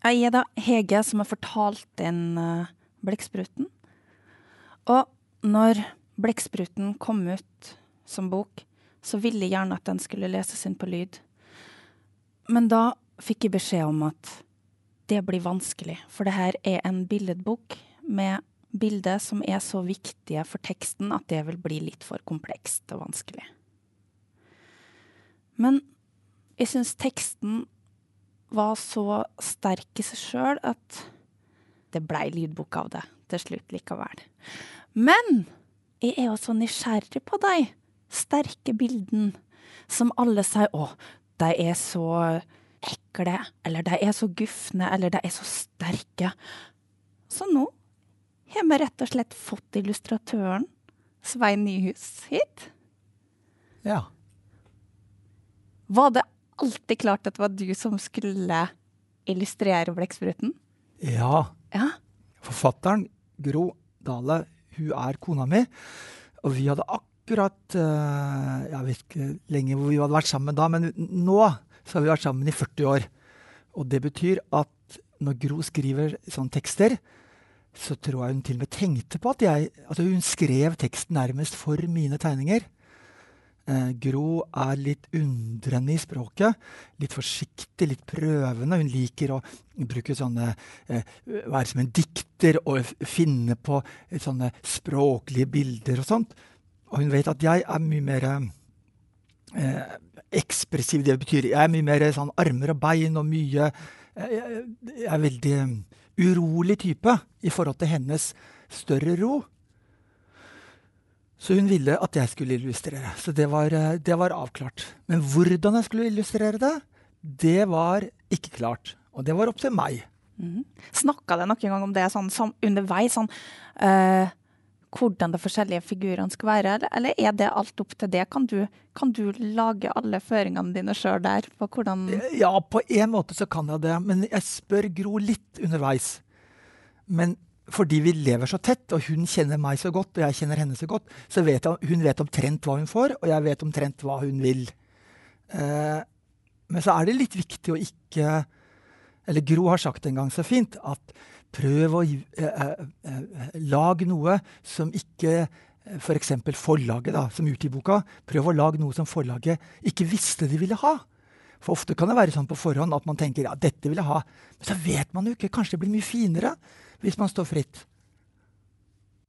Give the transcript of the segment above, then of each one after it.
Jeg er da Hege som har fortalt inn uh, Blekkspruten. Og når Blekkspruten kom ut som bok, så ville jeg gjerne at den skulle leses inn på lyd. Men da fikk jeg beskjed om at det blir vanskelig, for det her er en billedbok med bilder som er så viktige for teksten at det vil bli litt for komplekst og vanskelig. Men jeg syns teksten var så sterk i seg sjøl at det blei lydbok av det til slutt likevel. Men jeg er jo så nysgjerrig på de sterke bildene som alle sier å, de er så ekle, eller de er så gufne, eller de er så sterke. Så nå har vi rett og slett fått illustratøren Svein Nyhus hit. Ja. Var det alltid klart at det var du som skulle illustrere Blekkspruten? Ja. Ja. Forfatteren, Gro Dale, hun er kona mi. Og vi hadde akkurat uh, Jeg vet ikke lenge hvor vi hadde vært sammen da, men nå så har vi vært sammen i 40 år. Og det betyr at når Gro skriver sånne tekster, så tror jeg hun til og med tenkte på at jeg Altså hun skrev teksten nærmest for mine tegninger. Eh, Gro er litt undrende i språket. Litt forsiktig, litt prøvende. Hun liker å bruke sånne eh, Være som en dikter og finne på sånne språklige bilder og sånt. Og hun vet at jeg er mye mer eh, ekspressiv. Det betyr jeg er mye mer sånn armer og bein og mye Jeg, jeg er veldig urolig type i forhold til hennes større ro. Så hun ville at jeg skulle illustrere. Så det var, det var, avklart. Men hvordan jeg skulle illustrere det, det var ikke klart. Og det var opp til meg. Mm. Snakka dere noen gang om det sånn, som underveis? Sånn, uh, hvordan de forskjellige figurene skal være, eller er det alt opp til det? Kan du, kan du lage alle føringene dine sjøl der? på hvordan Ja, på en måte så kan jeg det. Men jeg spør Gro litt underveis. Men fordi vi lever så tett, og hun kjenner meg så godt, og jeg kjenner henne så godt, så vet jeg, hun vet omtrent hva hun får, og jeg vet omtrent hva hun vil. Eh, men så er det litt viktig å ikke Eller Gro har sagt en gang så fint at prøv å eh, eh, eh lage noe som ikke F.eks. For forlaget, da, som utgir boka. Prøv å lage noe som forlaget ikke visste de ville ha. For ofte kan det være sånn på forhånd at man tenker ja, dette vil jeg ha. Men så vet man jo ikke. Kanskje det blir mye finere hvis man står fritt.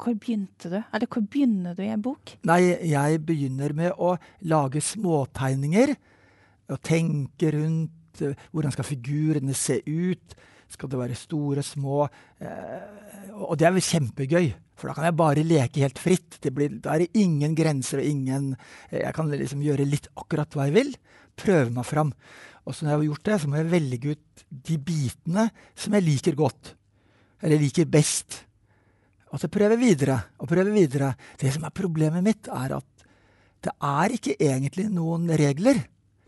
Hvor begynte du? Eller hvor begynner du i en bok? Nei, jeg begynner med å lage småtegninger. Og tenke rundt uh, hvordan skal figurene se ut. Skal det være store, små? Uh, og det er vel kjempegøy. For da kan jeg bare leke helt fritt. Det blir, da er det ingen grenser og ingen uh, Jeg kan liksom gjøre litt akkurat hva jeg vil. Prøve meg fram. Og så når jeg har gjort det, så må jeg velge ut de bitene som jeg liker godt eller liker best. Og så prøve videre og prøve videre. Det som er problemet mitt, er at det er ikke egentlig noen regler.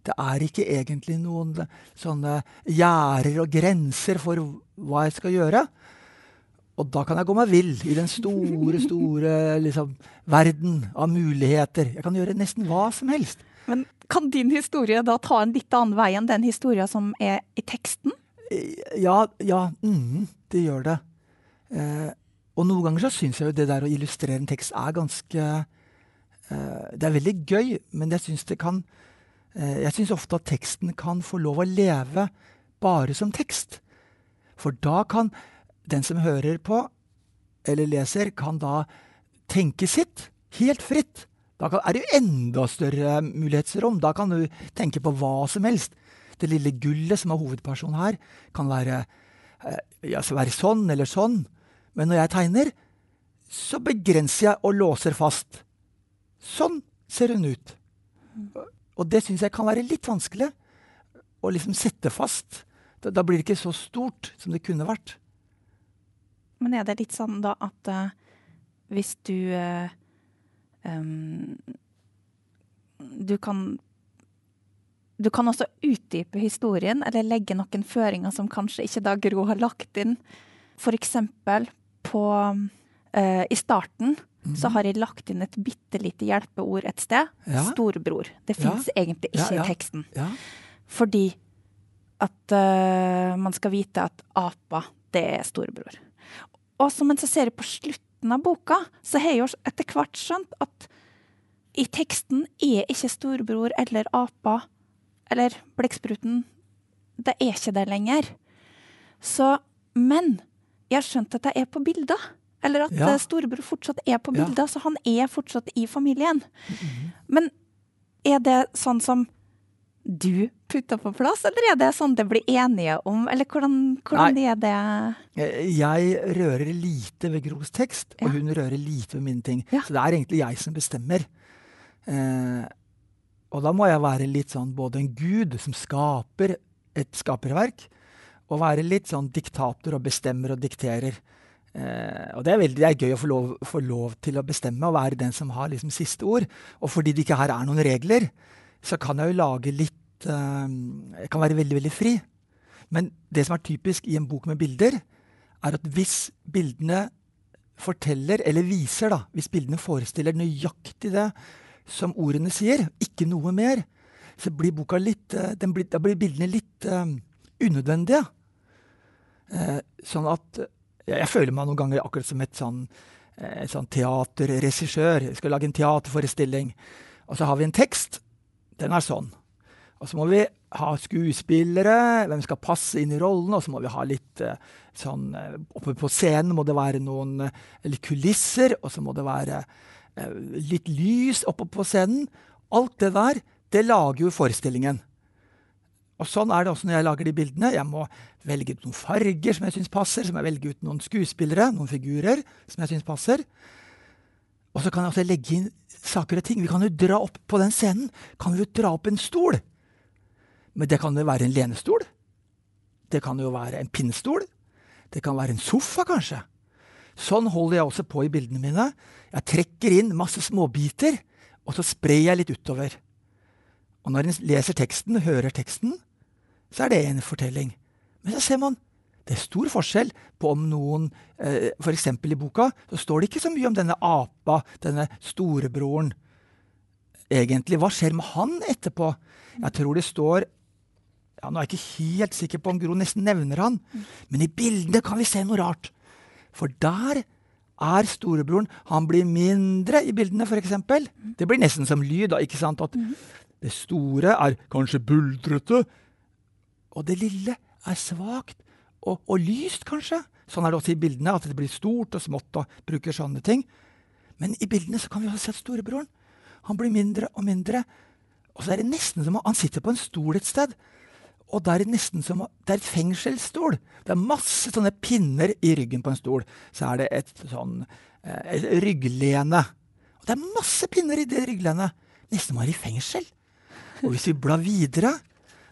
Det er ikke egentlig noen sånne gjerder og grenser for hva jeg skal gjøre. Og da kan jeg gå meg vill i den store, store liksom, verden av muligheter. Jeg kan gjøre nesten hva som helst. Men kan din historie da ta en litt annen vei enn den historien som er i teksten? Ja, ja mm, det gjør det. Eh, og noen ganger så syns jeg jo det der å illustrere en tekst er ganske eh, Det er veldig gøy, men jeg syns det kan eh, Jeg syns ofte at teksten kan få lov å leve bare som tekst. For da kan den som hører på, eller leser, kan da tenke sitt helt fritt. Da er det jo enda større mulighetsrom. Da kan du tenke på hva som helst. Det lille gullet som er hovedpersonen her, kan være, ja, være sånn eller sånn. Men når jeg tegner, så begrenser jeg og låser fast. Sånn ser hun ut. Og det syns jeg kan være litt vanskelig. Å liksom sette fast. Da, da, blir det ikke så stort som det kunne vært. Men er det litt sånn da at uh, hvis du uh, um, Du kan du kan også utdype historien, eller legge noen føringer som kanskje ikke da Gro har lagt inn. Eksempel på uh, I starten mm. så har jeg lagt inn et bitte lite hjelpeord et sted. Ja. Storebror. Det fins ja. egentlig ikke ja, i teksten. Fordi at uh, man skal vite at apa, det er storebror. Og så men jeg ser på slutten av boka, så har jeg jo etter hvert skjønt at i teksten er ikke storebror eller apa eller blekkspruten Det er ikke det lenger. Så Men jeg har skjønt at jeg er på bilder. Eller at ja. Eh, storebror fortsatt er på bilder, ja. så han er fortsatt i familien. Mm -hmm. Men er det sånn som du putter på plass, eller er det sånn det blir enige om? Eller hvordan, hvordan er det eh, Jeg rører lite ved Gros tekst, og hun rører lite ved mine ting. Så det er egentlig jeg som bestemmer. Eh, og da må jeg være litt sånn både en gud som skaper et skaperverk, og være litt sånn diktator og bestemmer og dikterer. Eh, og det er veldig det er gøy å få lov, få lov, til å bestemme og være den som har liksom siste ord. Og fordi det ikke her er noen regler, så kan jeg jo lage litt eh, Jeg kan være veldig, veldig fri. Men det som er typisk i en bok med bilder, er at hvis bildene forteller, eller viser, da, hvis bildene forestiller nøyaktig det som ordene sier, ikke noe mer, så blir boka litt, eh, blir, da blir bildene litt uh, unødvendige. Sånn at jeg, jeg, føler meg noen ganger akkurat som et sånn, eh, sånn teaterregissør. Skal lage en teaterforestilling. Og så har vi en tekst. Den er sånn. Og så må vi ha skuespillere, hvem skal passe inn i rollene, og så må vi ha litt eh, sånn eh, Oppe på scenen må det være noen eh, litt kulisser, og så må det være litt lys oppe på scenen. Alt det der, det lager jo forestillingen. Og sånn er det også når jeg lager de bildene. Jeg må velge ut noen farger som jeg syns passer. Så må jeg velge ut noen skuespillere, noen figurer som jeg syns passer. Og så kan jeg også legge inn saker og ting. Vi kan jo dra opp på den scenen kan vi jo dra opp en stol. Men det kan jo være en lenestol. Det kan jo være en pinnestol. Det kan være en sofa, kanskje. Sånn holder jeg også på i bildene mine. Jeg trekker inn masse småbiter, og så sprer jeg litt utover. Og når en leser teksten, hører teksten, så er det en fortelling. Men så ser man det er stor forskjell på om noen eh, F.eks. i boka så står det ikke så mye om denne apa, denne storebroren. Egentlig, hva skjer med han etterpå? Jeg tror det står ja, Nå er jeg ikke helt sikker på om Gro nesten nevner han, men i bildene kan vi se noe rart. For der er storebroren Han blir mindre i bildene, f.eks. Det blir nesten som lyd. da, ikke sant? At det store er kanskje buldrete, og det lille er svakt og, og, lyst, kanskje. Sånn er det også i bildene, at det blir stort og smått og bruker sånne ting. Men i bildene så kan vi også se storebroren. Han blir mindre og mindre. Og så er det nesten som om han sitter på en stol et sted. Og det er nesten som det er et fengselsstol. Det er masse sånne pinner i ryggen på en stol. Så er det et sånn eh, et rygglene. Og det er masse pinner i det rygglenet. Nesten som han er i fengsel. Og hvis vi blar videre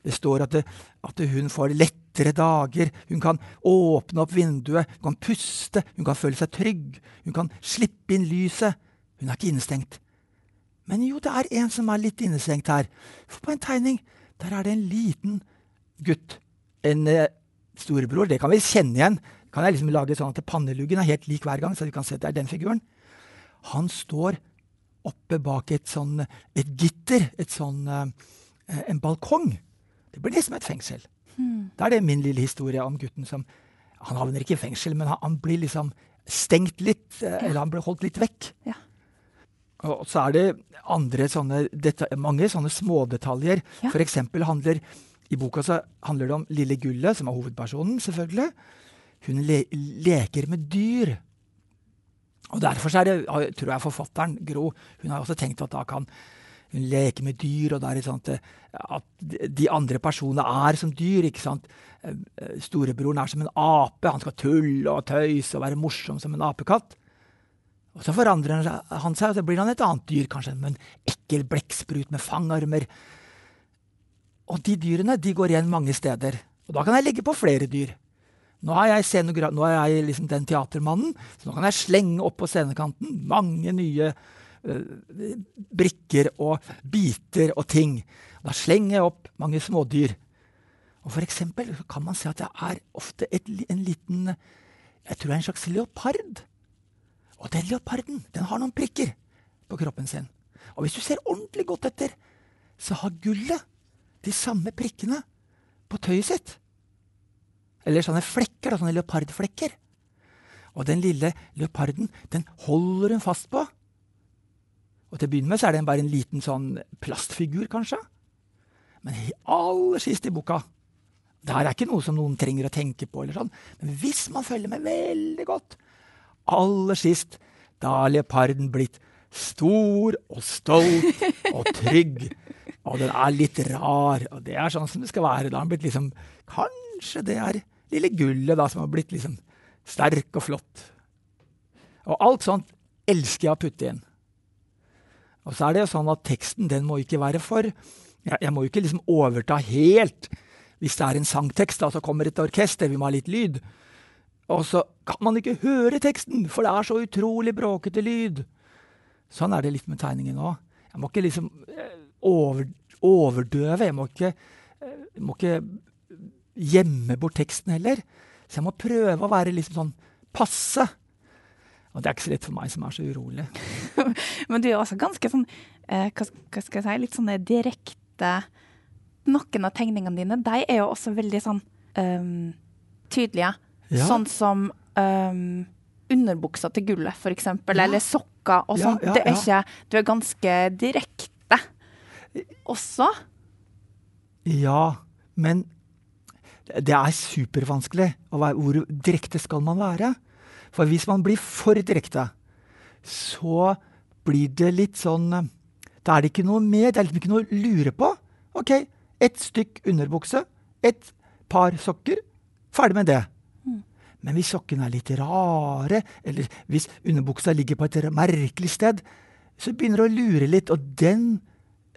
Det står at, det, at hun får lettere dager. Hun kan åpne opp vinduet, hun kan puste, hun kan føle seg trygg. Hun kan slippe inn lyset. Hun er ikke innestengt. Men jo, det er en som er litt innestengt her. For på en tegning der er det en liten gutt. En eh, storebror. Det kan vi kjenne igjen. Kan jeg liksom lage sånn at Panneluggen er helt lik hver gang, så vi kan se at det er den figuren. Han står oppe bak et, sånn, et gitter, et sånn, eh, en balkong. Det blir liksom et fengsel. Mm. Da er det min lille historie om gutten som Han havner ikke i fengsel, men han, han blir liksom stengt litt, eh, ja. eller han blir holdt litt vekk. Ja. Og så er det andre sånne mange sånne smådetaljer. Ja. Eksempel handler i boka så handler det om lille Gullet, som er hovedpersonen, selvfølgelig. Hun le leker med dyr. Og Derfor er det, tror jeg forfatteren, Gro, hun har også tenkt at da kan hun leker med dyr, og det er sånn at, de andre personene er som dyr. ikke sant? Eh, storebroren er som en ape. Han skal tulle og tøyse og være morsom som en apekatt. Og Så forandrer han seg, og så blir han et annet dyr, kanskje en ekkel blekksprut med fangarmer. Og de dyrene de går igjen mange steder. Og da kan jeg legge på flere dyr. Nå er jeg, nå er jeg liksom den teatermannen, så nå kan jeg slenge opp på scenekanten mange nye uh, brikker og biter og ting. Da slenger jeg opp mange smådyr. Og for eksempel kan man se at det er ofte et, en liten Jeg tror det er en slags leopard. Og den leoparden den har noen prikker på kroppen sin. Og hvis du ser ordentlig godt etter, så har gullet de samme prikkene på tøyet sitt. Eller sånne flekker, sånne leopardflekker. Og den lille leoparden, den holder hun fast på. Og til å begynne med så er det bare en liten sånn plastfigur, kanskje. Men aller sist i boka Det her er ikke noe som noen trenger å tenke på, eller sånn. men hvis man følger med veldig godt Aller sist, da har leoparden blitt stor og stolt og trygg. Og den er litt rar, og det er sånn som det skal være. Da har den blitt liksom Kanskje det er lille gullet da som har blitt liksom sterk og flott. Og alt sånt elsker jeg å putte inn. Og så er det jo sånn at teksten den må ikke være for Jeg, jeg må ikke liksom overta helt. Hvis det er en sangtekst, da, så kommer et orkester, vi må ha litt lyd. Og så kan man ikke høre teksten, for det er så utrolig bråkete lyd. Sånn er det litt med tegningen òg. Jeg må ikke liksom eh, over, overdøve. Jeg må ikke, jeg eh, må ikke gjemme bort teksten heller. Så jeg må prøve å være liksom sånn passe. Og det er ikke så lett for meg som er så urolig. Men du er også ganske sånn, eh, hva, hva, skal jeg si, litt sånn direkte Noen av tegningene dine de er jo også veldig sånn um, tydelige. Ja. Sånn som um, underbuksa til gullet, eksempel. Ja. Eller sokker og sånn. Ja, det er ikke Du er ganske direkte også. Ja, men det er supervanskelig. Hvor direkte skal man være? For hvis man blir for direkte, så blir det litt sånn Da er det ikke noe mer, det er liksom ikke noe å lure på. OK, ett stykk underbukse, et par sokker. Ferdig med det. Mm. Men hvis sokkene er litt rare, eller hvis underbuksa ligger på et merkelig sted, så begynner det å lure litt. Og den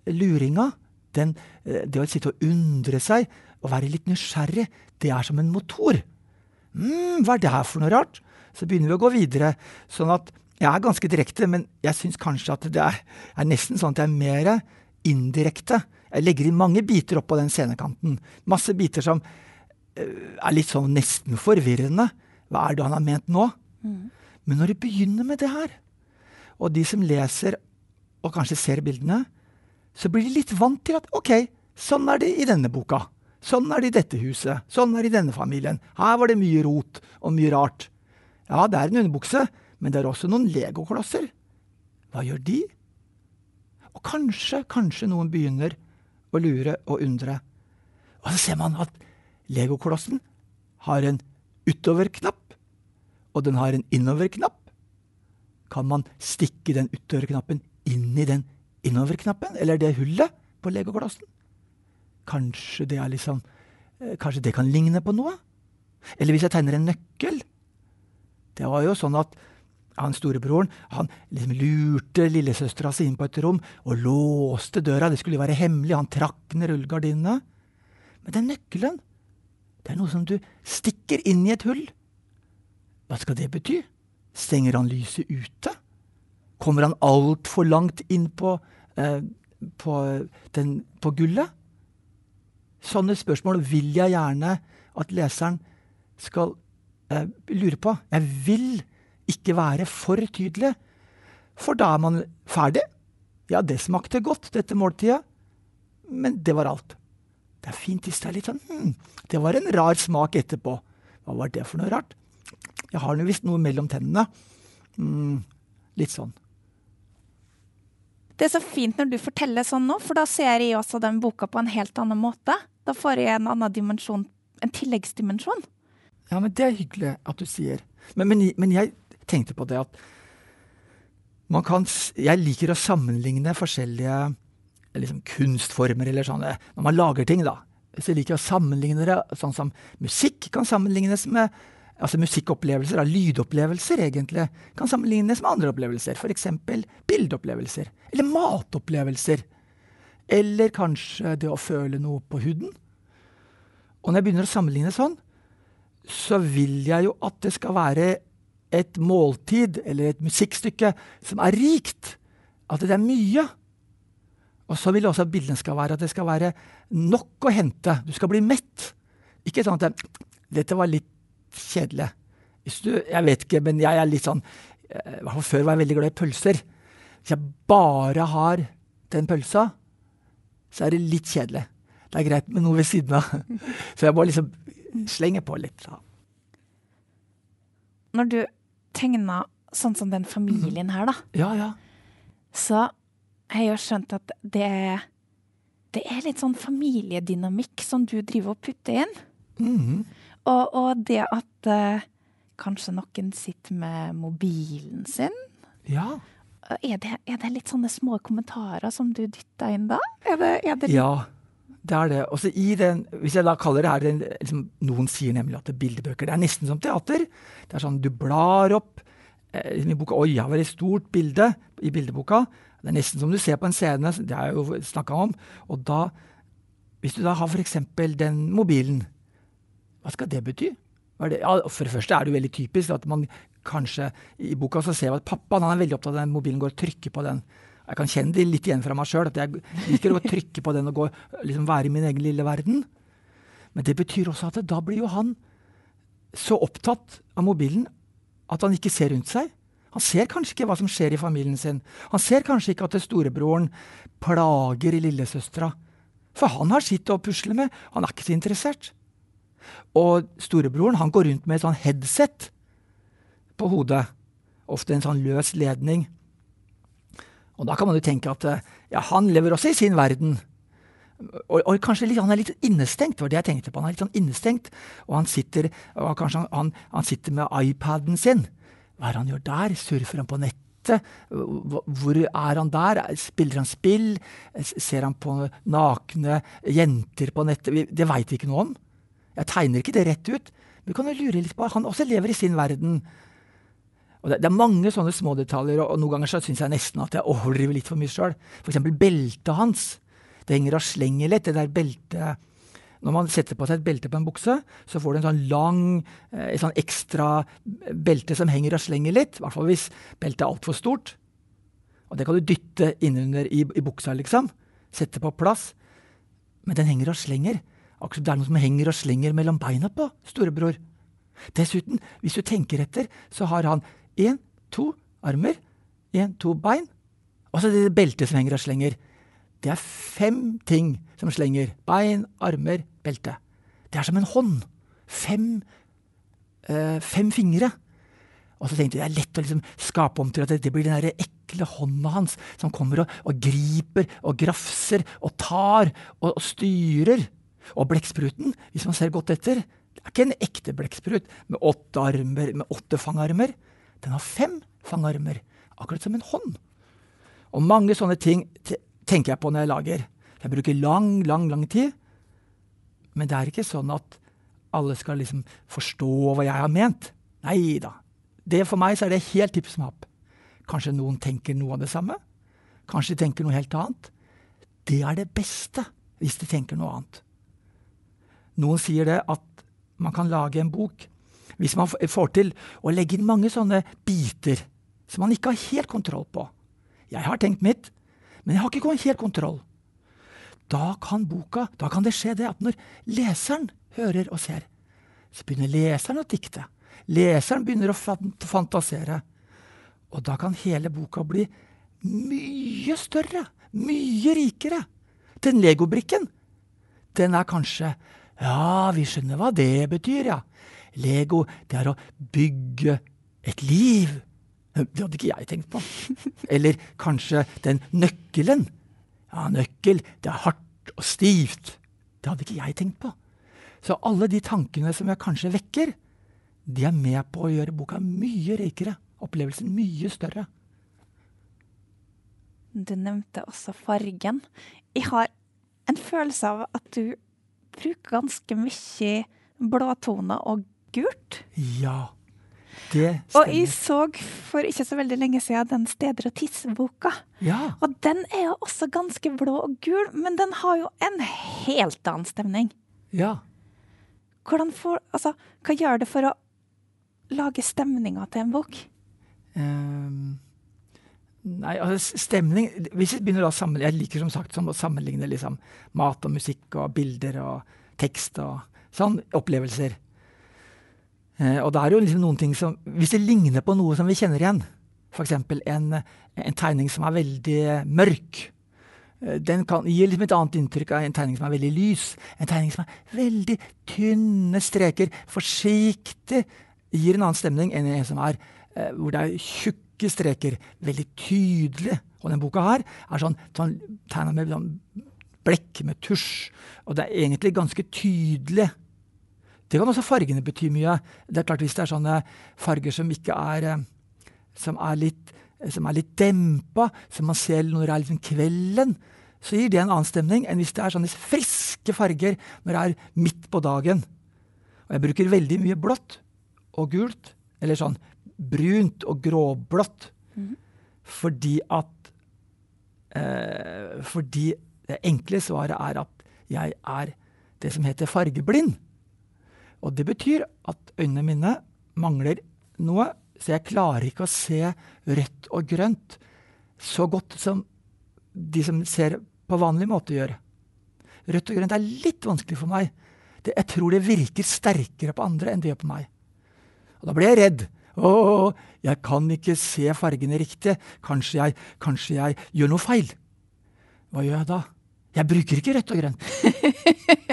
luringa, den, eh, det å sitte og undre seg og være litt nysgjerrig, det er som en motor. mm, hva er det her for noe rart? Så begynner vi å gå videre. Sånn at jeg er ganske direkte, men jeg syns kanskje at det er, er, nesten sånn at jeg er mer indirekte. Jeg legger inn mange biter opp på den scenekanten. Masse biter som uh, er litt sånn nesten forvirrende. Hva er det han har ment nå? Mm. Men når du begynner med det her, og de som leser og kanskje ser bildene, så blir de litt vant til at OK, sånn er det i denne boka. Sånn er det i dette huset. Sånn er det i denne familien. Her var det mye rot og mye rart. Ja, det er en underbukse, men det er også noen legoklosser. Hva gjør de? Og kanskje, kanskje noen begynner å lure og undre. Og så ser man at legoklossen har en utoverknapp, og den har en innoverknapp. Kan man stikke den utoverknappen inn i den innoverknappen, eller det hullet på legoklossen? Kanskje det er liksom Kanskje det kan ligne på noe? Eller hvis jeg tegner en nøkkel? Det var jo sånn at han storebroren han liksom lurte lillesøstera si inn på et rom og låste døra. Det skulle jo være hemmelig. Han trakk ned rullegardinene. Men den nøkkelen, det er noe som du stikker inn i et hull. Hva skal det bety? Stenger han lyset ute? Kommer han altfor langt inn på, eh, på, den, på gullet? Sånne spørsmål vil jeg gjerne at leseren skal eh, lurer på. Jeg vil ikke være for tydelig, for da er man ferdig. Ja, det smakte godt, dette måltidet, men det var alt. Det er fint hvis det er litt sånn hm, Det var en rar smak etterpå. Hva var det for noe rart? Jeg har nå visst noe mellom tennene. Mm, litt sånn. Det er så fint når du forteller sånn nå, for da ser jeg også den boka på en helt annen måte. Da får jeg en annen dimensjon, en tilleggsdimensjon. Ja, men det er hyggelig at du sier. Men, men, men jeg tenkte på det at man kan Jeg liker å sammenligne forskjellige liksom, kunstformer eller sånne Når man lager ting, da. Så jeg liker å sammenligne det sånn som musikk kan sammenlignes med altså musikkopplevelser, da, lydopplevelser egentlig, kan sammenlignes med andre opplevelser. F.eks. bildeopplevelser. Eller matopplevelser. Eller kanskje det å føle noe på huden. Og når jeg begynner å sammenligne sånn, så vil jeg jo at det skal være et måltid eller et musikkstykke som er rikt. At det er mye. Og så vil jeg også at bildene skal være at det skal være nok å hente. Du skal bli mett. Ikke sånn at det, dette var litt kjedelig. Du, jeg vet ikke, men jeg er litt sånn eh, før var jeg veldig glad i pølser. Hvis jeg bare har den pølsa, så er det litt kjedelig. Det er greit med noe ved siden av. Så jeg må liksom slenge på litt. Da. Når du tegner sånn som den familien her, da, Ja, ja. så har jeg jo skjønt at det det er litt sånn familiedynamikk som du driver og putter inn. Mhm. Og, og det at uh, kanskje noen sitter med mobilen sin. ja. Er det, er det litt sånne små kommentarer som du dytter inn da? Er det, er det Ja, det er det. Også i den, hvis jeg da kaller det her den, liksom, Noen sier nemlig at det er bildebøker. Det er nesten som teater. Det er sånn du blar opp eh, i boka, Oi, her var det et stort bilde i bildeboka. Det er nesten som du ser på en scene. Det jeg jo snakka om. Og da, hvis du da har f.eks. den mobilen, hva skal det bety? Er det? Ja, for det første er det jo veldig typisk at man kanskje I boka så ser vi at pappaen er veldig opptatt av den mobilen går og trykker på den. Jeg kan kjenne det litt igjen fra meg sjøl, at jeg liker å trykke på den og gå, liksom være i min egen lille verden. Men det betyr også at da blir jo han så opptatt av mobilen at han ikke ser rundt seg. Han ser kanskje ikke hva som skjer i familien sin. Han ser kanskje ikke at storebroren plager lillesøstera. For han har sitt å pusle med. Han er ikke så interessert. Og storebroren han går rundt med et sånn headset på hodet. Ofte en sånn løs ledning. Og da kan man jo tenke at eh, ja, han lever også i sin verden. Og, og kanskje litt, han er litt innestengt, var det jeg tenkte på. Han er litt sånn innestengt, og han sitter, og kanskje han, han, sitter med iPaden sin. Hva er det han gjør der? Surfer han på nettet? Hvor er han der? Spiller han spill? Ser han på nakne jenter på nettet? Det veit vi ikke noe om. Jeg tegner ikke det rett ut. Men vi kan jo lure litt på Han også lever i sin verden. Og det, det er mange sånne små detaljer, og, og noen ganger så syns jeg nesten at jeg overdriver litt for mye sjøl. F.eks. beltet hans. Det henger og slenger litt, det der beltet Når man setter på seg et belte på en bukse, så får du en sånn lang, eh, sånn ekstra belte som henger og slenger litt. I hvert fall hvis beltet er altfor stort. Og det kan du dytte innunder i, i buksa, liksom. Sette på plass. Men den henger og slenger. Akkurat som det er noe som henger og slenger mellom beina på storebror. Dessuten, hvis du tenker etter, så har han én, to armer, én, to bein, og så det beltet som henger og slenger. Det er fem ting som slenger. Bein, armer, belte. Det er som en hånd. Fem, øh, fem fingre. Og så tenkte jeg det er lett å liksom skape om til at det blir den der ekle hånda hans som kommer og, og griper og grafser og tar og, og styrer. Og blekkspruten, hvis man ser godt etter, det er ikke en ekte blekksprut med åtte armer, med åtte fangarmer. Den har fem fangarmer, akkurat som en hånd. Og mange sånne ting tenker jeg på når jeg lager. Jeg bruker lang, lang, lang tid. Men det er ikke sånn at alle skal liksom forstå hva jeg har ment. Nei da. For meg så er det helt tipp som happ. Kanskje noen tenker noe av det samme. Kanskje de tenker noe helt annet. Det er det beste, hvis de tenker noe annet. Noen sier det at man kan lage en bok hvis man får til å legge inn mange sånne biter som man ikke har helt kontroll på. Jeg har tenkt mitt, men jeg har ikke helt kontroll. Da kan boka, da kan det skje det at når leseren hører og ser, så begynner leseren å dikte. Leseren begynner å fantasere. Og da kan hele boka bli mye større, mye rikere. Den legobrikken, den er kanskje Ja, vi skjønner hva det betyr, ja. Lego, det er å bygge et liv. Det hadde ikke jeg tenkt på. Eller kanskje den nøkkelen. Ja, nøkkel, det er hardt og stivt. Det hadde ikke jeg tenkt på. Så alle de tankene som jeg kanskje vekker, de er med på å gjøre boka mye rikere. Opplevelsen mye større. Du nevnte også fargen. Jeg har en følelse av at du bruker ganske mye blåtone og gult. Ja, det stemmer. Og jeg så for ikke så veldig lenge siden den Steder og tiss-boka. Ja, Og den er jo også ganske blå og gul, men den har jo en helt annen stemning. ja. Hvordan får, altså, hva gjør det for å lage stemninga til en bok? Um, nei, altså stemning Hvis vi begynner å sammenligne Jeg liker som sagt som å sammenligne liksom, mat og musikk og bilder og tekst og sånn. Opplevelser. Eh, og det er jo liksom noen ting som Hvis det ligner på noe som vi kjenner igjen, f.eks. En, en tegning som er veldig mørk, Eh, den kan, gir liksom et annet inntrykk av en tegning som er veldig lys. En tegning som er veldig tynne streker, forsiktig, gir en annen stemning enn en som er eh, hvor det er tjukke streker, veldig tydelig. Og denne boka her er sånn, sånn tegna med sånn blekk, med tusj. Og det er egentlig ganske tydelig. Det kan også fargene bety mye. Det er klart Hvis det er sånne farger som ikke er eh, som er litt, som er litt dempa, som man ser når det er liksom kvelden, så gir det en annen stemning enn hvis det er sånne friske farger når det er midt på dagen. Og jeg bruker veldig mye blått og gult, eller sånn brunt og gråblått, mm. fordi at eh, Fordi det enkle svaret er at jeg er det som heter fargeblind. Og det betyr at øynene mine mangler noe så jeg klarer ikke å se rødt og grønt så godt som de som ser på vanlig måte gjør. Rødt og grønt er litt vanskelig for meg. Det, jeg tror det virker sterkere på andre enn det gjør på meg. Og da blir jeg redd. Å, jeg kan ikke se fargene riktig. Kanskje jeg, kanskje jeg gjør noe feil. Hva gjør jeg da? Jeg bruker ikke rødt og grønt.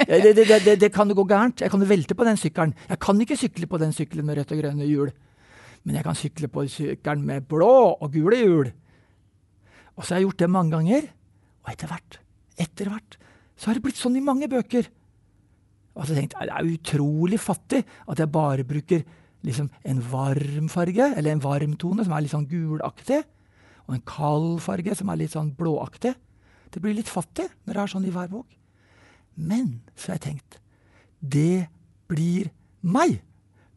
det, det, det, det, kan gå gærent. Jeg kan velte på den sykkelen. Jeg kan ikke sykle på den sykkelen med rødt og grønne hjul men jeg kan sykle på sykkelen med blå og gule hjul. Og så har jeg gjort det mange ganger, og etter hvert, etter hvert, så har det blitt sånn i mange bøker. Og så tenkte jeg det er utrolig fattig at jeg bare bruker liksom en varm farge, eller en varm tone som er litt sånn gulaktig, og en kald farge som er litt sånn blåaktig. Det blir litt fattig når det er sånn i hver bok. Men så har jeg tenkt det blir meg.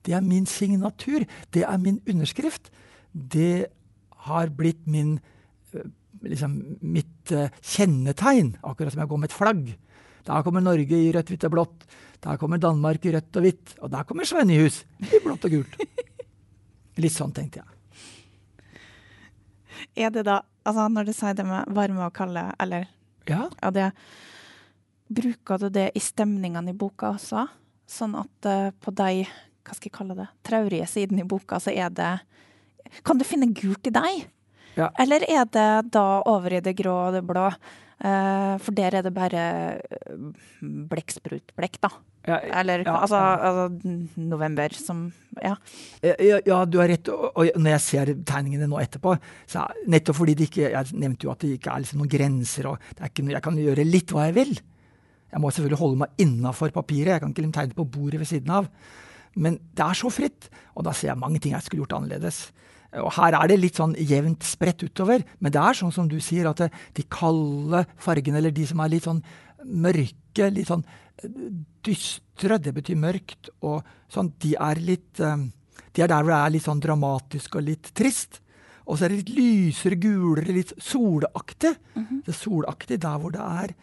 Det er min signatur. Det er min underskrift. Det har blitt min eh, liksom, mitt uh, kjennetegn, akkurat som jeg går med et flagg. Der kommer Norge i rødt, hvitt og blått. Der kommer Danmark i rødt og hvitt. Og der kommer Svennehus i blått og gult. Litt sånn tenkte jeg. Er det da, altså når du sier det med varme og kalde, eller ja. ja det, Bruker du det i stemningene i boka også? Sånn at uh, på deg hva skal jeg kalle det, traurige siden i boka, så er det Kan du finne gult i deg? Ja. Eller er det da over i det grå og det blå? Uh, for der er det bare eh, blekksprutblekk, da. Ja, Eller ja, altså, altså, november som ja. ja. du har rett. Og, når jeg ser tegningene nå etterpå, så nettopp fordi det ikke Jeg nevnte jo at det ikke er liksom noen grenser, og det er ikke jeg kan gjøre litt hva jeg vil. Jeg må selvfølgelig holde meg innafor papiret. Jeg kan ikke liksom tegne på bordet ved siden av. Men det er så fritt, og da ser jeg mange ting jeg skulle gjort annerledes. Og Her er det litt sånn jevnt spredt utover, men det er sånn som du sier, at de kalde fargene, eller de som er litt sånn mørke, litt sånn eh, dystre, det betyr mørkt, og sånn, de er litt eh, De er der hvor det er litt sånn dramatisk og litt trist. Og så er det litt lysere, gulere, litt solaktig. Mm -hmm. Det er solaktig der hvor det er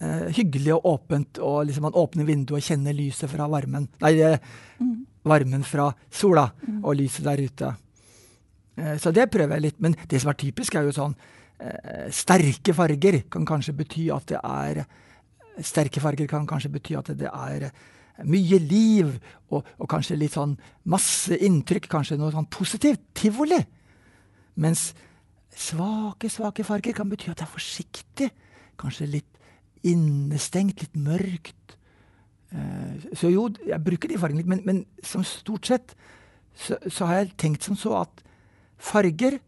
eh, hyggelig og åpent, og liksom man åpner vinduet og kjenner lyset fra varmen. Nei, mm. varmen fra sola mm. og lyset der ute. Eh, så det prøver jeg litt. Men det som er typisk, er jo sånn eh, Sterke farger kan kanskje bety at det er Sterke farger kan kanskje bety at det er mye liv, og, og kanskje litt sånn masse inntrykk, kanskje noe sånn positivt. Tivoli. Mens svake, svake farger kan bety at det er forsiktig. Kanskje litt innestengt, litt mørkt. Eh, så jo, jeg bruker de fargene litt, men, men som stort sett så, så, har jeg tenkt som så at farger,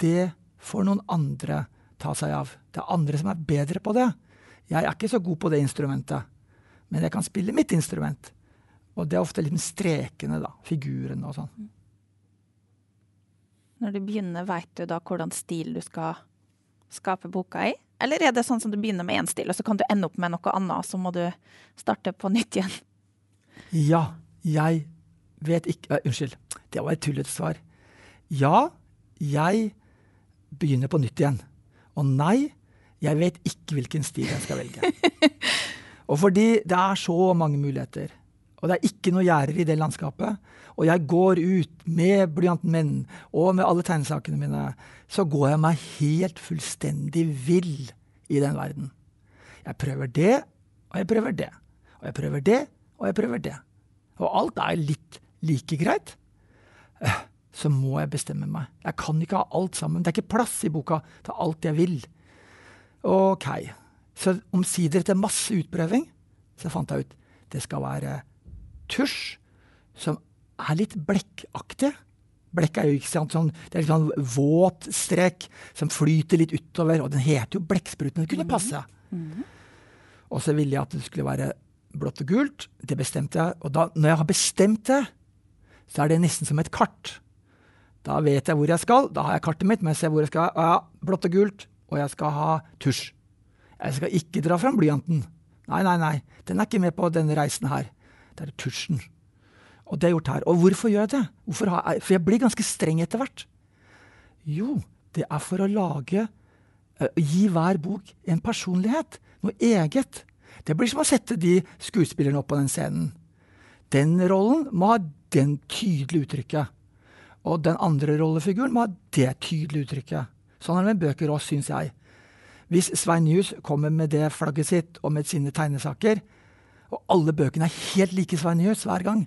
det får noen andre ta seg av. Det er andre som er bedre på det. Jeg er ikke så god på det instrumentet, men jeg kan spille mitt instrument. Og det er ofte liksom strekene, da. Figurene og sånn. Når du begynner, veit du da hvordan stil du skal skape boka i? Eller er det sånn som du begynner med én stil, og så kan du ende opp med noe annet, så må du starte på nytt igjen? Ja. Jeg vet ikke uh, Unnskyld, det var et tullete svar. Ja, jeg begynner på nytt igjen. Og nei, jeg vet ikke hvilken stil jeg skal velge. og fordi det er så mange muligheter, og det er ikke noe gjerder i det landskapet, og jeg går ut med blyanten min og med alle tegnesakene mine, så går jeg meg helt fullstendig vill i den verden. Jeg prøver det, og jeg prøver det. Og jeg prøver det, og jeg prøver det. Og alt er litt like greit. Så må jeg bestemme meg. Jeg kan ikke ha alt sammen. Det er ikke plass i boka til alt jeg vil. OK. Så omsider, etter masse utprøving, så fant jeg ut det skal være tusj som er litt blekkaktig. Blekk er jo ikke sant, sånn, det er litt sånn våt strek som flyter litt utover. Og den heter jo Blekkspruten. Det kunne passe. Mm. Og så ville jeg at det skulle være blått og gult. Det bestemte jeg. Og da, når jeg har bestemt det, så er det nesten som et kart. Da vet jeg hvor jeg skal. Da har jeg kartet mitt, men jeg ser hvor jeg skal. Ja, blått og gult, og jeg skal ha tusj. Jeg skal ikke dra fram blyanten. Nei, nei, nei. Den er ikke med på denne reisen her. Det er tusjen. Og det er gjort her. Og hvorfor gjør jeg det? Jeg, for jeg blir ganske streng etter hvert. Jo, det er for å lage uh, Gi hver bok en personlighet. Noe eget. Det blir som å sette de skuespillerne opp på den scenen. Den rollen må ha den tydelige uttrykket. Og den andre rollefiguren må ha det tydelige uttrykket. Sånn er det med bøker òg, syns jeg. Hvis Svein Nyhus kommer med det flagget sitt og med sine tegnesaker, og alle bøkene er helt like Svein Nyhus hver gang,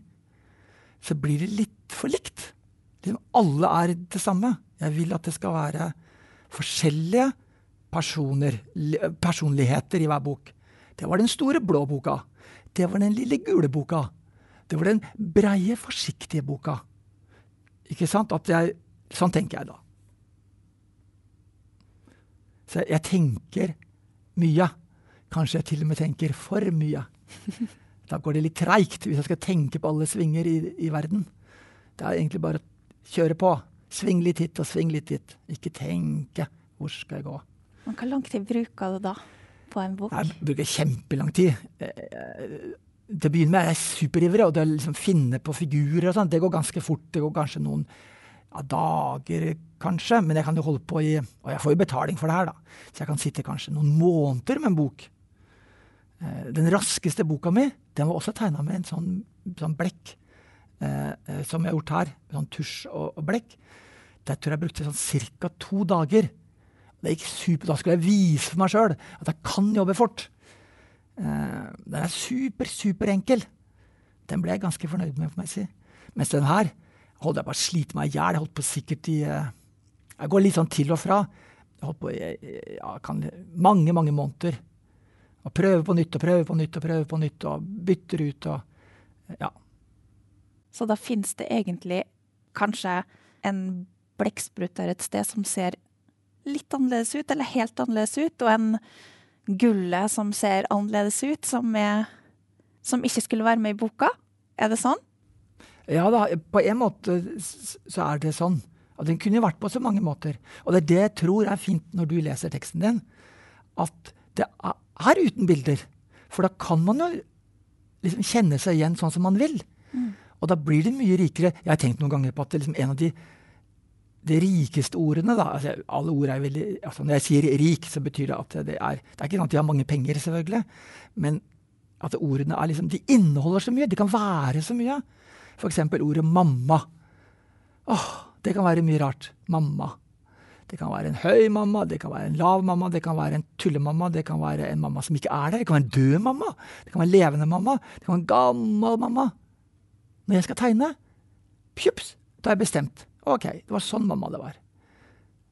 så blir det litt for likt. Liksom alle er det samme. Jeg vil at det skal være forskjellige personer, personligheter i hver bok. Det var den store blå boka. Det var den lille gule boka. Det var den breie, forsiktige boka. Ikke sant? Jeg, sånn tenker jeg da. Så jeg tenker mye. Kanskje jeg til og med tenker for mye. Da går det litt treigt hvis jeg skal tenke på alle svinger i, i verden. Det er egentlig bare å kjøre på. Sving litt hit og sving litt dit. Ikke tenke. Hvor skal jeg gå? Men Hvor lang tid bruker du da på en bok? Jeg bruker kjempelang tid. Til å begynne med er jeg superivrig, og det å liksom finne på figurer og sånn, det går ganske fort. Det går kanskje noen ja, dager, kanskje, men jeg kan jo holde på i Og jeg får jo betaling for det her, da. Så jeg kan sitte kanskje noen måneder med en bok. Eh, den raskeste boka mi den var også tegna med en sånn, sånn blekk eh, eh, som jeg har gjort her. Sånn tusj og, og blekk. Der tror jeg jeg brukte sånn ca. to dager. Det gikk super, Da skulle jeg vise for meg sjøl at jeg kan jobbe fort. Eh, den er super, superenkel. Den ble jeg ganske fornøyd med, får jeg si. Mens den her holdt jeg bare slite meg i hjel. Jeg holdt på sikkert i eh, Jeg går litt sånn til og fra. Jeg holdt på i ja, mange, mange måneder. Og prøver på nytt og prøver på nytt og prøver på nytt og bytter ut og ja. Så da fins det egentlig kanskje en blekksprut der et sted som ser litt annerledes ut, eller helt annerledes ut, og en gulle som ser annerledes ut, som, er, som ikke skulle være med i boka? Er det sånn? Ja da, på en måte så er det sånn. Og den kunne vært på så mange måter. Og det er det jeg tror er fint når du leser teksten din. At det er er uten bilder. For da kan man jo liksom kjenne seg igjen sånn som man vil. Mm. Og da blir det mye rikere. Jeg har tenkt noen ganger på at det liksom en av de, de rikeste ordene da, altså alle ord er veldig, altså Når jeg sier rik, så betyr det at det er Det er ikke sånn at de har mange penger, selvfølgelig. Men at ordene er liksom, de inneholder så mye. De kan være så mye. F.eks. ordet mamma. Åh, det kan være mye rart. Mamma. Det kan være en høy mamma, det kan være en lav mamma, det kan være en tullemamma, det kan være en mamma som ikke er der, det kan være en død mamma, det kan være en levende mamma, det kan være en gammel mamma. Når jeg skal tegne, pjups, da har jeg bestemt. Ok, det var sånn mamma det var.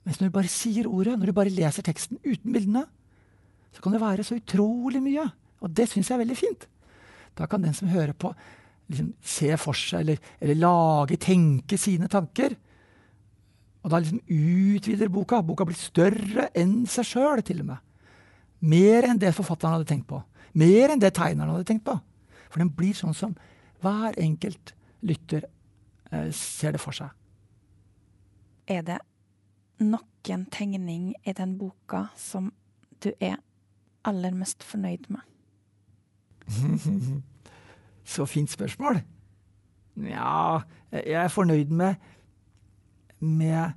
Mens når du bare sier ordet, når du bare leser teksten uten bildene, så kan det være så utrolig mye. Og det syns jeg er veldig fint. Da kan den som hører på, liksom se for seg, eller, eller lage, tenke sine tanker. Og da liksom utvider boka. Boka blir større enn seg sjøl, til og med. Mer enn det forfatteren hadde tenkt på. Mer enn det tegneren hadde tenkt på. For den blir sånn som hver enkelt lytter eh, ser det for seg. Er det noen tegning i den boka som du er aller mest fornøyd med? Så fint spørsmål. Ja, jeg er fornøyd med med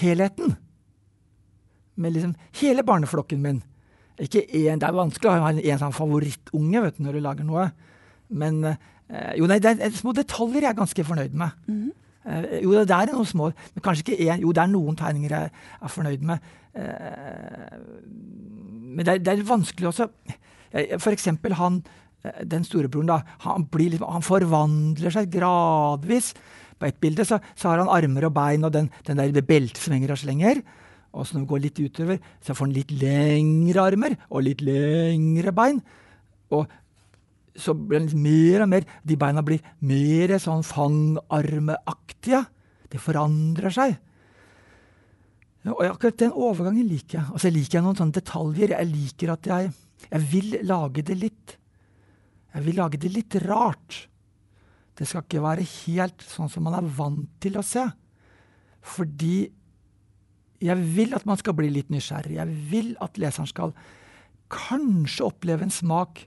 helheten. Med liksom hele barneflokken min. Ikke én, Det er vanskelig å ha en, en sånn favorittunge vet du, når du lager noe. Men eh, jo, nei, det er små detaljer jeg er ganske fornøyd med. Mm. Eh, jo, det er noen små men kanskje ikke én. Jo, det er noen tegninger jeg er fornøyd med. Eh, men det er, det er vanskelig også For eksempel han eh, den storebroren, da. Han, blir, han forvandler seg gradvis på ett bilde så, så, har han armer og bein og den, den der beltet som henger og slenger. Og så når vi går litt utover, så får han litt lengre armer og litt lengre bein. Og så blir den mer og mer De beina blir mer sånn fangarmeaktige. Det forandrer seg. Og akkurat den overgangen liker jeg. Altså, jeg liker noen sånne detaljer. Jeg liker at jeg, jeg vil lage det litt Jeg vil lage det litt rart. Det skal ikke være helt sånn som man er vant til å se. Fordi jeg vil at man skal bli litt nysgjerrig. Jeg vil at leseren skal kanskje oppleve en smak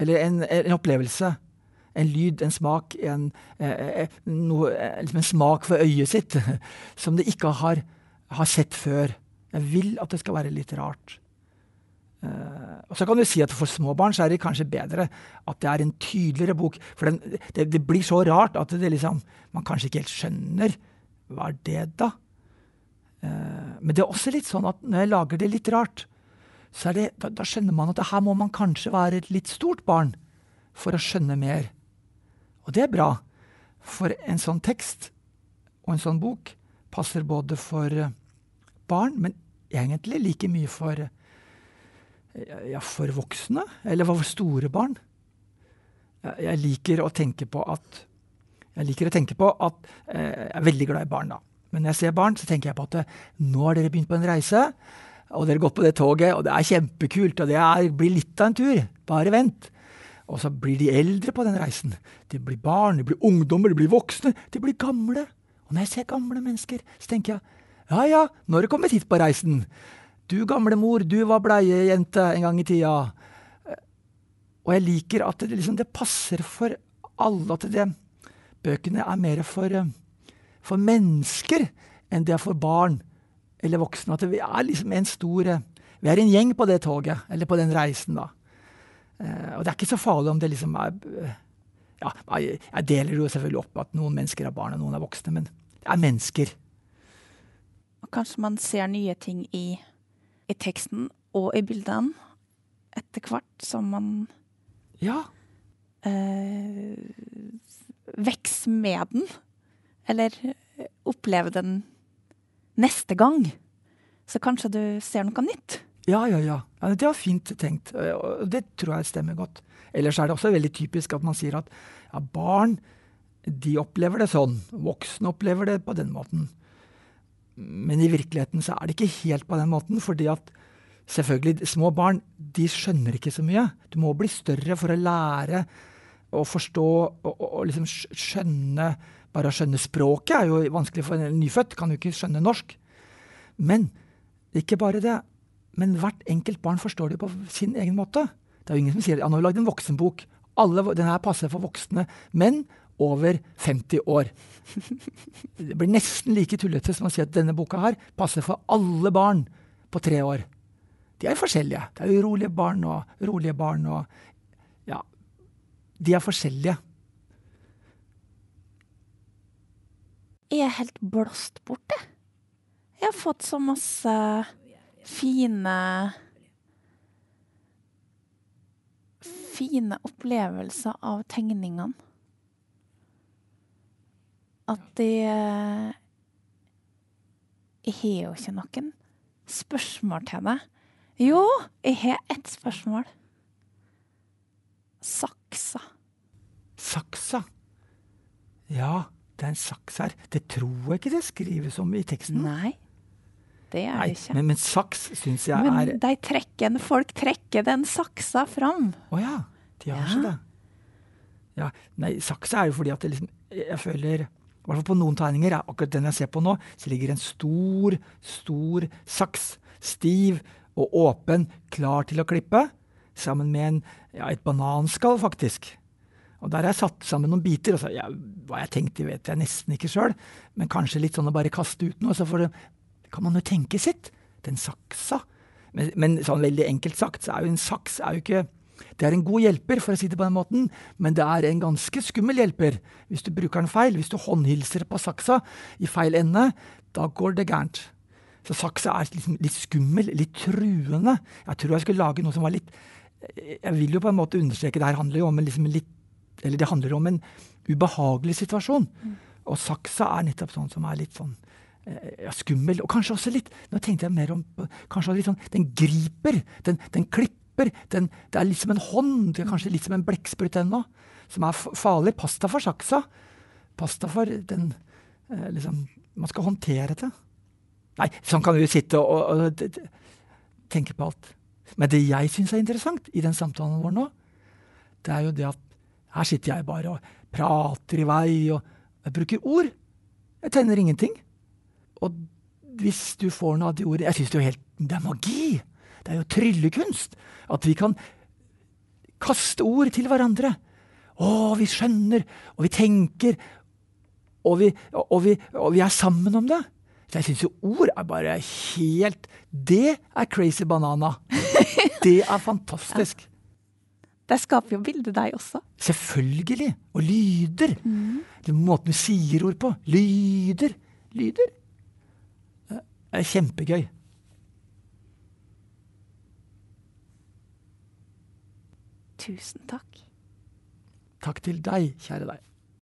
eller en, en opplevelse. En lyd, en smak, en, eh, eh noe, eh, liksom en smak for øyet sitt som det ikke har, har, sett før. Jeg vil at det skal være litt rart. Uh, og så kan du si at For små barn så er det kanskje bedre at det er en tydeligere bok. For den, det, det, blir så rart at det liksom, man kanskje ikke helt skjønner. Hva er det, da? Uh, men det er også litt sånn at når jeg lager det litt rart, det, da, da, skjønner man at her må man kanskje være et litt stort barn for å skjønne mer. Og det er bra, for en sånn tekst og en sånn bok passer både for eh, barn, men egentlig like mye for, eh, ja, for voksne, eller for store barn. Jeg liker å tenke på at jeg liker å tenke på at eh, jeg er veldig glad i barn. da. Men når jeg ser barn, så tenker jeg på at nå har dere begynt på en reise og dere går på det toget, og det er kjempekult, og det er, blir litt av en tur. Bare vent. Og så blir de eldre på den reisen. De blir barn, de blir ungdommer, de blir voksne. De blir gamle. Og når jeg ser gamle mennesker, så tenker jeg ja ja, nå har du kommet hit på reisen. Du gamle mor, du var bleiejente en gang i tida. Og jeg liker at det, liksom, det passer for alle. At det, bøkene er mer for, for mennesker enn det er for barn eller voksne. At vi er liksom en stor eh, Vi er en gjeng på det toget, eller på den reisen, da. Uh, og det er ikke så farlig om det liksom er uh, Ja, jeg, deler jo selvfølgelig opp at noen mennesker er barn og noen er voksne, men det er mennesker. Kanskje man ser nye ting i, i teksten og i bildene etter hvert som man Ja. øh, vokser med den. Eller opplever den neste gang. Så kanskje du ser noe nytt? Ja, ja, ja. ja det var fint tenkt. Og det tror jeg stemmer godt. Ellers er det også veldig typisk at man sier at ja, barn de opplever det sånn. Voksne opplever det på den måten. Men i virkeligheten så er det ikke helt på den måten. fordi at selvfølgelig, små barn de skjønner ikke så mye. Du må bli større for å lære å forstå og, og, og liksom skjønne bare å skjønne språket er jo vanskelig for en nyfødt. Kan jo ikke skjønne norsk. Men ikke bare det. Men hvert enkelt barn forstår det på sin egen måte. Det er jo ingen som sier at ja, nå har vi lagd en voksenbok. Alle, den her passer for voksne menn over 50 år. Det blir nesten like tullete som å si at denne boka her passer for alle barn på tre år. De er forskjellige. Det er urolige barn og rolige barn og Ja, de er forskjellige. Er helt blåst bort, jeg. Jeg har fått så masse fine Fine opplevelser av tegningene. At de Jeg har jo ikke noen spørsmål til deg. Jo, jeg har ett spørsmål. Saksa. Saksa? Ja. Det er en saks her. Det tror jeg ikke det skrives om i teksten. Nei, det er Nei, det ikke. Men, men saks syns jeg men er de trekker, folk trekker den saksa fram. Å oh, ja. De har ikke det. Ja, nei, saksa er jo fordi at det liksom Jeg føler i hvert fall på noen tegninger, akkurat den jeg ser på nå, så ligger en stor, stor saks. Stiv og åpen, klar til å klippe. Sammen med en, ja, et bananskall, faktisk. Og Der har jeg satt sammen noen biter. og så, ja, Hva jeg tenkte, vet jeg nesten ikke sjøl. Men kanskje litt sånn å bare kaste ut noe, så det, kan man jo tenke sitt. Den saksa. Men, men, sånn veldig enkelt sagt, så er jo en saks er jo ikke Det er en god hjelper, for å si det på den måten, men det er en ganske skummel hjelper hvis du bruker den feil. Hvis du håndhilser på saksa i feil ende, da går det gærent. Så saksa er liksom litt skummel, litt truende. Jeg tror jeg skulle lage noe som var litt Jeg vil jo på en måte understreke det her handler jo om liksom litt eller det handler om en ubehagelig situasjon. Mm. Og saksa er nettopp sånn som er litt sånn eh, ja, skummel. Og kanskje også litt Nå tenkte jeg mer om Kanskje litt sånn Den griper. Den, den klipper. Den, det er litt som en hånd. Det er kanskje litt som en blekksprut ennå. Som er farlig. Pasta for saksa. Pasta for den eh, liksom Man skal håndtere det. Nei, sånn kan du jo sitte og, og, og tenke på alt. Men det jeg syns er interessant i den samtalen vår nå, det er jo det at her sitter jeg bare og prater i vei, og jeg bruker ord. Jeg tegner ingenting. Og hvis du får noe av de ordene Jeg syns det er helt Det er magi! Det er jo tryllekunst! At vi kan kaste ord til hverandre. Å, vi skjønner, og vi tenker, og vi, og vi, og vi er sammen om det. Så jeg syns jo ord er bare helt Det er crazy banana. Det er fantastisk. Ja. Det skaper jo bildet deg også. Selvfølgelig. Og lyder. Mm. Den måten du sier ord på. Lyder. Lyder. Det er kjempegøy. Tusen takk. Takk til deg, kjære deg.